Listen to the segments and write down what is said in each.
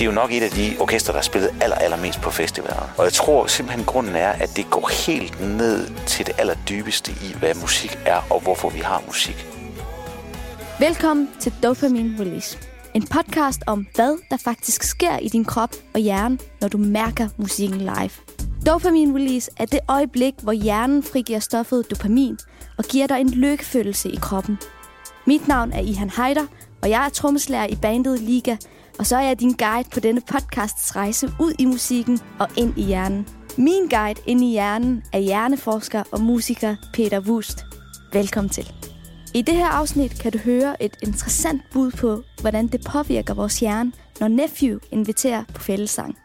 Det er jo nok et af de orkester, der har spillet aller, allermest på festivaler. Og jeg tror simpelthen, grunden er, at det går helt ned til det allerdybeste i, hvad musik er, og hvorfor vi har musik. Velkommen til Dopamine Release. En podcast om, hvad der faktisk sker i din krop og hjerne, når du mærker musikken live. Dopamine Release er det øjeblik, hvor hjernen frigiver stoffet dopamin og giver dig en lykkefølelse i kroppen. Mit navn er Ihan Heider, og jeg er trommeslager i bandet Liga, og så er jeg din guide på denne podcasts rejse ud i musikken og ind i hjernen. Min guide ind i hjernen er hjerneforsker og musiker Peter Wust. Velkommen til. I det her afsnit kan du høre et interessant bud på, hvordan det påvirker vores hjerne, når Nephew inviterer på fællesang.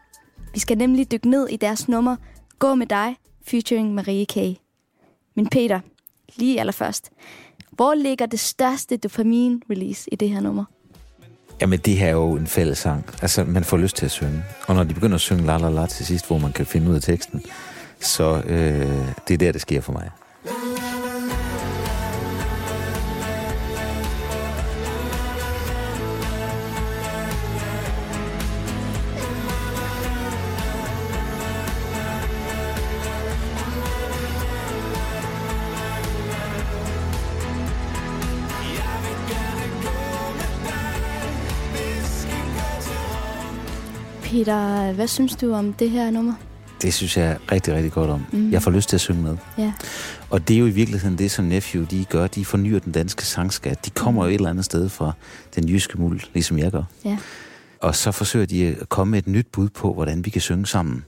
Vi skal nemlig dykke ned i deres nummer Gå med dig, featuring Marie K. Men Peter, lige allerførst, hvor ligger det største dopamin-release i det her nummer? Jamen, det her er jo en fællesang. Altså, man får lyst til at synge. Og når de begynder at synge la la la til sidst, hvor man kan finde ud af teksten, så øh, det er der, det sker for mig. Peter, hvad synes du om det her nummer? Det synes jeg rigtig, rigtig godt om. Mm. Jeg får lyst til at synge med. Ja. Og det er jo i virkeligheden det, som Nephew de gør. De fornyer den danske sangskat. De kommer jo et eller andet sted fra den jyske muld, ligesom jeg gør. Ja. Og så forsøger de at komme med et nyt bud på, hvordan vi kan synge sammen.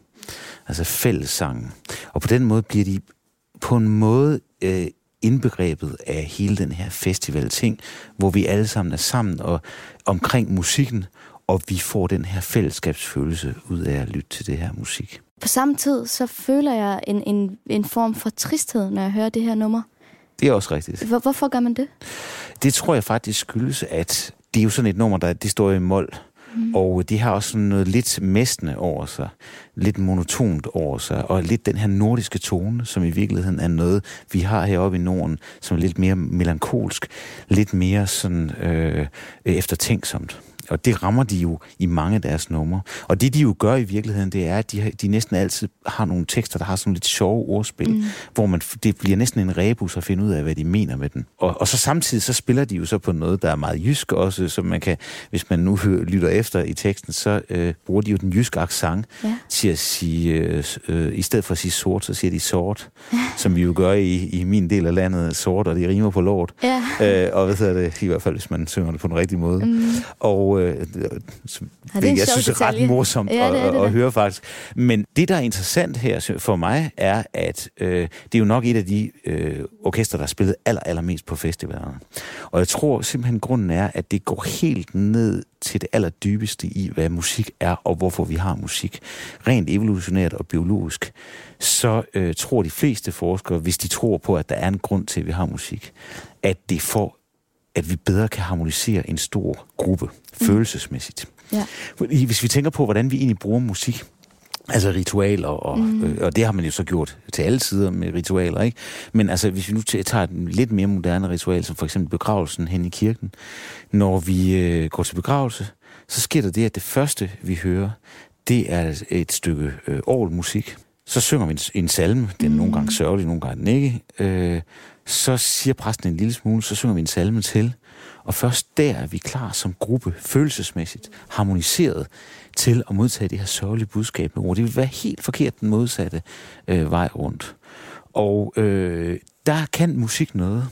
Altså fællessangen. Og på den måde bliver de på en måde øh, indbegrebet af hele den her festival-ting, hvor vi alle sammen er sammen og omkring musikken, og vi får den her fællesskabsfølelse ud af at lytte til det her musik. På samme tid, så føler jeg en, en, en form for tristhed, når jeg hører det her nummer. Det er også rigtigt. Hvor, hvorfor gør man det? Det tror jeg faktisk skyldes, at det er jo sådan et nummer, der det står i mål. Mm. Og de har også sådan noget lidt mestende over sig, lidt monotont over sig, og lidt den her nordiske tone, som i virkeligheden er noget, vi har heroppe i Norden, som er lidt mere melankolsk, lidt mere sådan øh, eftertænksomt. Og det rammer de jo i mange af deres numre. Og det de jo gør i virkeligheden, det er, at de, de næsten altid har nogle tekster, der har sådan lidt sjove ordspil, mm. hvor man, det bliver næsten en rebus at finde ud af, hvad de mener med den. Og, og så samtidig så spiller de jo så på noget, der er meget jysk også, så man kan, hvis man nu hører, lytter efter i teksten, så øh, bruger de jo den jyske accent ja. til at sige, øh, øh, i stedet for at sige sort, så siger de sort, som vi jo gør i, i min del af landet, sort, og det rimer på lort. Ja. Øh, og hvad hedder det, i hvert fald, hvis man synger det på den rigtige måde. Mm. Og øh, som ja, det jeg synes er ret morsomt ja, det er det, at, at høre faktisk. Men det, der er interessant her for mig, er, at øh, det er jo nok et af de øh, orkester, der har spillet aller, allermest på festivalerne. Og jeg tror simpelthen, grunden er, at det går helt ned til det allerdybeste i, hvad musik er, og hvorfor vi har musik. Rent evolutionært og biologisk, så øh, tror de fleste forskere, hvis de tror på, at der er en grund til, at vi har musik, at det får at vi bedre kan harmonisere en stor gruppe mm. følelsesmæssigt. Ja. Hvis vi tænker på, hvordan vi egentlig bruger musik, Altså ritualer, og, mm. øh, og det har man jo så gjort til alle sider med ritualer, ikke? Men altså, hvis vi nu tager et lidt mere moderne ritual, som for eksempel begravelsen hen i kirken, når vi øh, går til begravelse, så sker der det, at det første, vi hører, det er et stykke øh, orgelmusik. Så synger vi en, en salme, den er nogle gange sørgelig, nogle gange den ikke. Øh, så siger præsten en lille smule, så synger vi en salme til, og først der er vi klar som gruppe, følelsesmæssigt, harmoniseret til at modtage det her sørgelige budskab med ord. Det vil være helt forkert den modsatte øh, vej rundt. Og øh, der kan musik noget.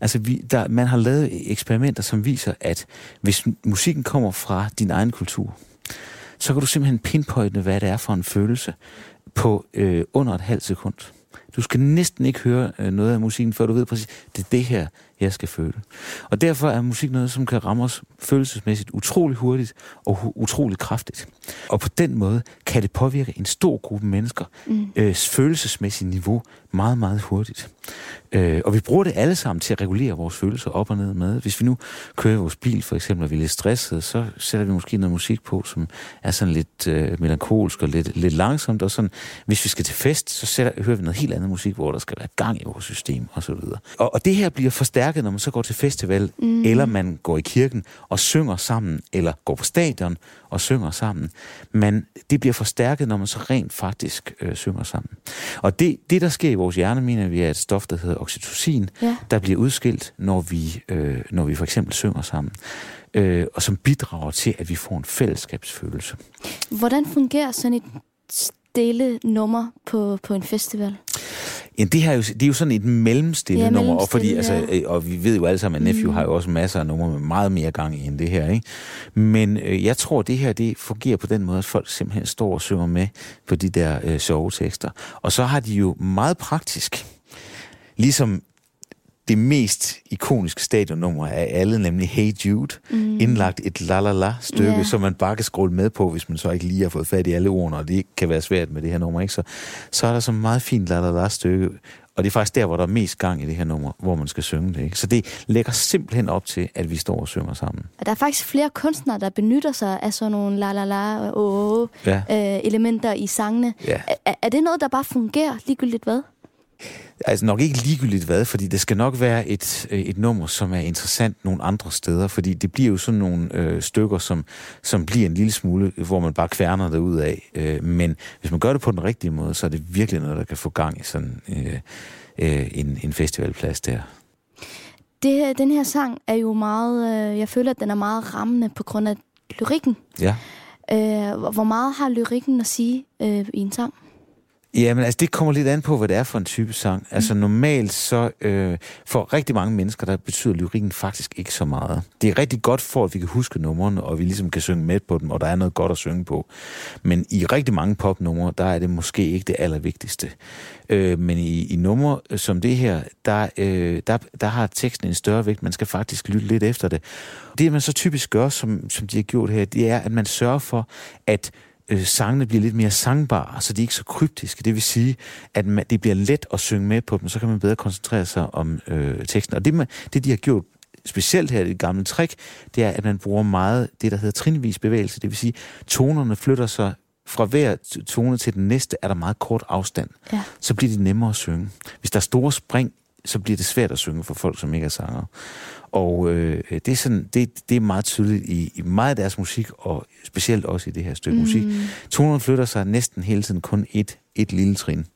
Altså, vi, der, man har lavet eksperimenter, som viser, at hvis musikken kommer fra din egen kultur, så kan du simpelthen pinpointe, hvad det er for en følelse på øh, under et halvt sekund. Du skal næsten ikke høre øh, noget af musikken, før du ved præcis, det er det her, jeg skal føle. Og derfor er musik noget, som kan ramme os følelsesmæssigt utrolig hurtigt og utrolig kraftigt. Og på den måde kan det påvirke en stor gruppe mennesker mm. øh, følelsesmæssigt niveau meget, meget hurtigt. Øh, og vi bruger det alle sammen til at regulere vores følelser op og ned med. Hvis vi nu kører vores bil for eksempel, og vi er lidt stressede, så sætter vi måske noget musik på, som er sådan lidt øh, melankolsk og lidt, lidt langsomt. Og sådan, hvis vi skal til fest, så sætter, hører vi noget helt andet andet musik, hvor der skal være gang i vores system og så videre. Og, og det her bliver forstærket, når man så går til festival, mm. eller man går i kirken og synger sammen, eller går på stadion og synger sammen. Men det bliver forstærket, når man så rent faktisk øh, synger sammen. Og det, det, der sker i vores hjerne, mener vi, er et stof, der hedder oxytocin, ja. der bliver udskilt, når vi, øh, når vi for eksempel synger sammen øh, og som bidrager til, at vi får en fællesskabsfølelse. Hvordan fungerer sådan et stille nummer på, på en festival? Ja, det, her er jo, det er jo sådan et mellemstille ja, nummer, og, fordi, altså, ja. altså, og vi ved jo alle sammen, at Nephew mm. har jo også masser af numre med meget mere gang i end det her. Ikke? Men øh, jeg tror, det her det fungerer på den måde, at folk simpelthen står og synger med på de der øh, sovetekster. Og så har de jo meget praktisk, ligesom det mest ikoniske stadionnummer af alle, nemlig Hey Jude, mm. indlagt et la-la-la-stykke, yeah. som man bare kan scrolle med på, hvis man så ikke lige har fået fat i alle ordene, og det kan være svært med det her nummer, ikke? Så, så er der så meget fint la-la-la-stykke, og det er faktisk der, hvor der er mest gang i det her nummer, hvor man skal synge det. Ikke? Så det lægger simpelthen op til, at vi står og synger sammen. Og der er faktisk flere kunstnere, der benytter sig af sådan nogle la-la-la og ja. øh, elementer i sangene. Ja. Er, er det noget, der bare fungerer ligegyldigt hvad? Altså nok ikke ligegyldigt hvad, fordi det skal nok være et, øh, et nummer, som er interessant nogle andre steder, fordi det bliver jo sådan nogle øh, stykker, som, som bliver en lille smule, hvor man bare kværner det ud af. Øh, men hvis man gør det på den rigtige måde, så er det virkelig noget, der kan få gang i sådan øh, øh, en, en festivalplads der. Det, den her sang er jo meget, øh, jeg føler, at den er meget rammende på grund af lyrikken. Ja. Øh, hvor meget har lyrikken at sige øh, i en sang? Jamen, altså det kommer lidt an på, hvad det er for en type sang. Altså normalt så, øh, for rigtig mange mennesker, der betyder lyrikken faktisk ikke så meget. Det er rigtig godt for, at vi kan huske numrene, og vi ligesom kan synge med på dem, og der er noget godt at synge på. Men i rigtig mange popnumre, der er det måske ikke det allervigtigste. Øh, men i, i numre som det her, der, øh, der, der har teksten en større vægt. Man skal faktisk lytte lidt efter det. Det, man så typisk gør, som, som de har gjort her, det er, at man sørger for, at øh, sangene bliver lidt mere sangbare, så de er ikke så kryptiske. Det vil sige, at man, det bliver let at synge med på dem, så kan man bedre koncentrere sig om øh, teksten. Og det, man, det, de har gjort specielt her i det gamle trick, det er, at man bruger meget det, der hedder trinvis bevægelse. Det vil sige, tonerne flytter sig fra hver tone til den næste, er der meget kort afstand. Ja. Så bliver det nemmere at synge. Hvis der er store spring, så bliver det svært at synge for folk, som ikke er sanger. Og øh, det, er sådan, det, det er meget tydeligt i, i meget af deres musik, og specielt også i det her stykke mm. musik. Tonerne flytter sig næsten hele tiden kun et, et lille trin.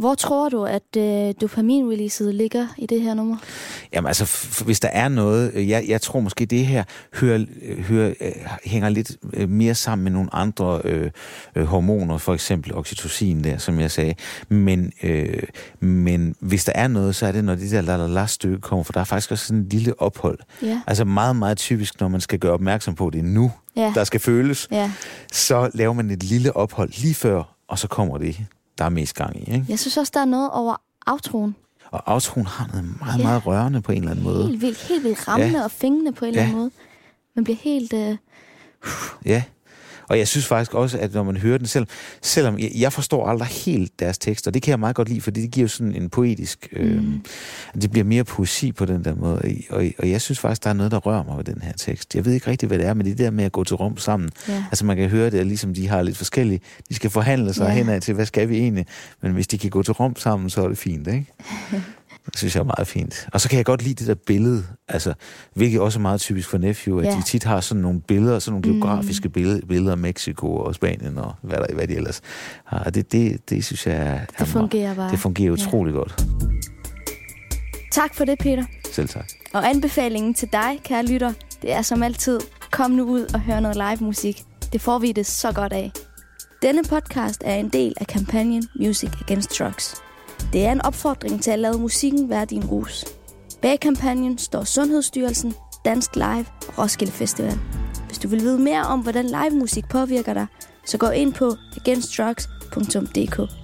Hvor tror du, at øh, dopaminreleaset ligger i det her nummer? Jamen altså, hvis der er noget, øh, jeg, jeg tror måske, det her hører, hører, øh, hænger lidt øh, mere sammen med nogle andre øh, hormoner, for eksempel oxytocin der, som jeg sagde. Men, øh, men hvis der er noget, så er det, når det der la la la stykke kommer, for der er faktisk også sådan en lille ophold. Ja. Altså meget, meget typisk, når man skal gøre opmærksom på, det nu, ja. der skal føles, ja. så laver man et lille ophold lige før, og så kommer det der er mest gang i. Ikke? Jeg synes også, der er noget over aftroen. Og aftroen har noget meget, ja. meget rørende på en eller anden måde. Helt vildt, helt vildt rammende ja. og fængende på en ja. eller anden måde. Man bliver helt... Uh... Ja. Og jeg synes faktisk også, at når man hører den, selv, selvom jeg, jeg forstår aldrig helt deres tekster, det kan jeg meget godt lide, for det giver sådan en poetisk... Øh, mm. Det bliver mere poesi på den der måde, og, og jeg synes faktisk, der er noget, der rører mig ved den her tekst. Jeg ved ikke rigtig, hvad det er, men det der med at gå til rum sammen. Ja. Altså man kan høre det, ligesom de har lidt forskellige... De skal forhandle sig ja. henad til, hvad skal vi egentlig? Men hvis de kan gå til rum sammen, så er det fint, ikke? Det synes jeg er meget fint. Og så kan jeg godt lide det der billede, altså, hvilket også er meget typisk for Nephew, at ja. de tit har sådan nogle billeder, sådan nogle mm. geografiske billeder, billeder af Mexico og Spanien og hvad, der, hvad de ellers har. Det, det, det synes jeg er, det fungerer bare. Det fungerer utrolig ja. godt. Tak for det, Peter. Selv tak. Og anbefalingen til dig, kære lytter, det er som altid, kom nu ud og hør noget live musik. Det får vi det så godt af. Denne podcast er en del af kampagnen Music Against Drugs. Det er en opfordring til at lade musikken være din rus. Bag kampagnen står Sundhedsstyrelsen, Dansk Live og Roskilde Festival. Hvis du vil vide mere om, hvordan live musik påvirker dig, så gå ind på againstdrugs.dk.